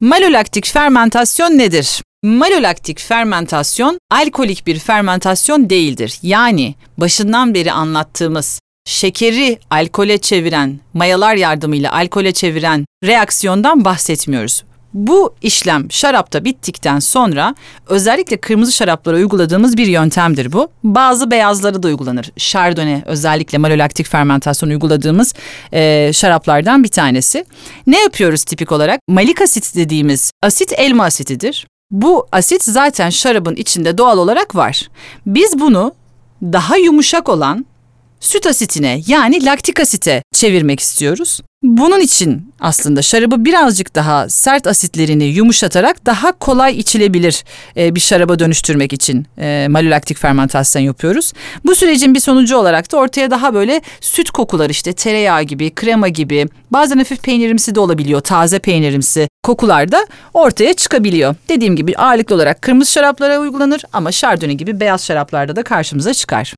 Malolaktik fermentasyon nedir? Malolaktik fermentasyon alkolik bir fermentasyon değildir. Yani başından beri anlattığımız şekeri alkole çeviren, mayalar yardımıyla alkole çeviren reaksiyondan bahsetmiyoruz. Bu işlem şarapta bittikten sonra özellikle kırmızı şaraplara uyguladığımız bir yöntemdir bu. Bazı beyazlara da uygulanır. Chardonnay özellikle malolaktik fermentasyon uyguladığımız e, şaraplardan bir tanesi. Ne yapıyoruz tipik olarak? Malik asit dediğimiz asit elma asitidir. Bu asit zaten şarabın içinde doğal olarak var. Biz bunu daha yumuşak olan süt asitine yani laktik asite çevirmek istiyoruz. Bunun için aslında şarabı birazcık daha sert asitlerini yumuşatarak daha kolay içilebilir e, bir şaraba dönüştürmek için e, malolaktik fermentasyon yapıyoruz. Bu sürecin bir sonucu olarak da ortaya daha böyle süt kokular işte tereyağı gibi, krema gibi bazen hafif peynirimsi de olabiliyor, taze peynirimsi kokular da ortaya çıkabiliyor. Dediğim gibi ağırlıklı olarak kırmızı şaraplara uygulanır ama şardonnay gibi beyaz şaraplarda da karşımıza çıkar.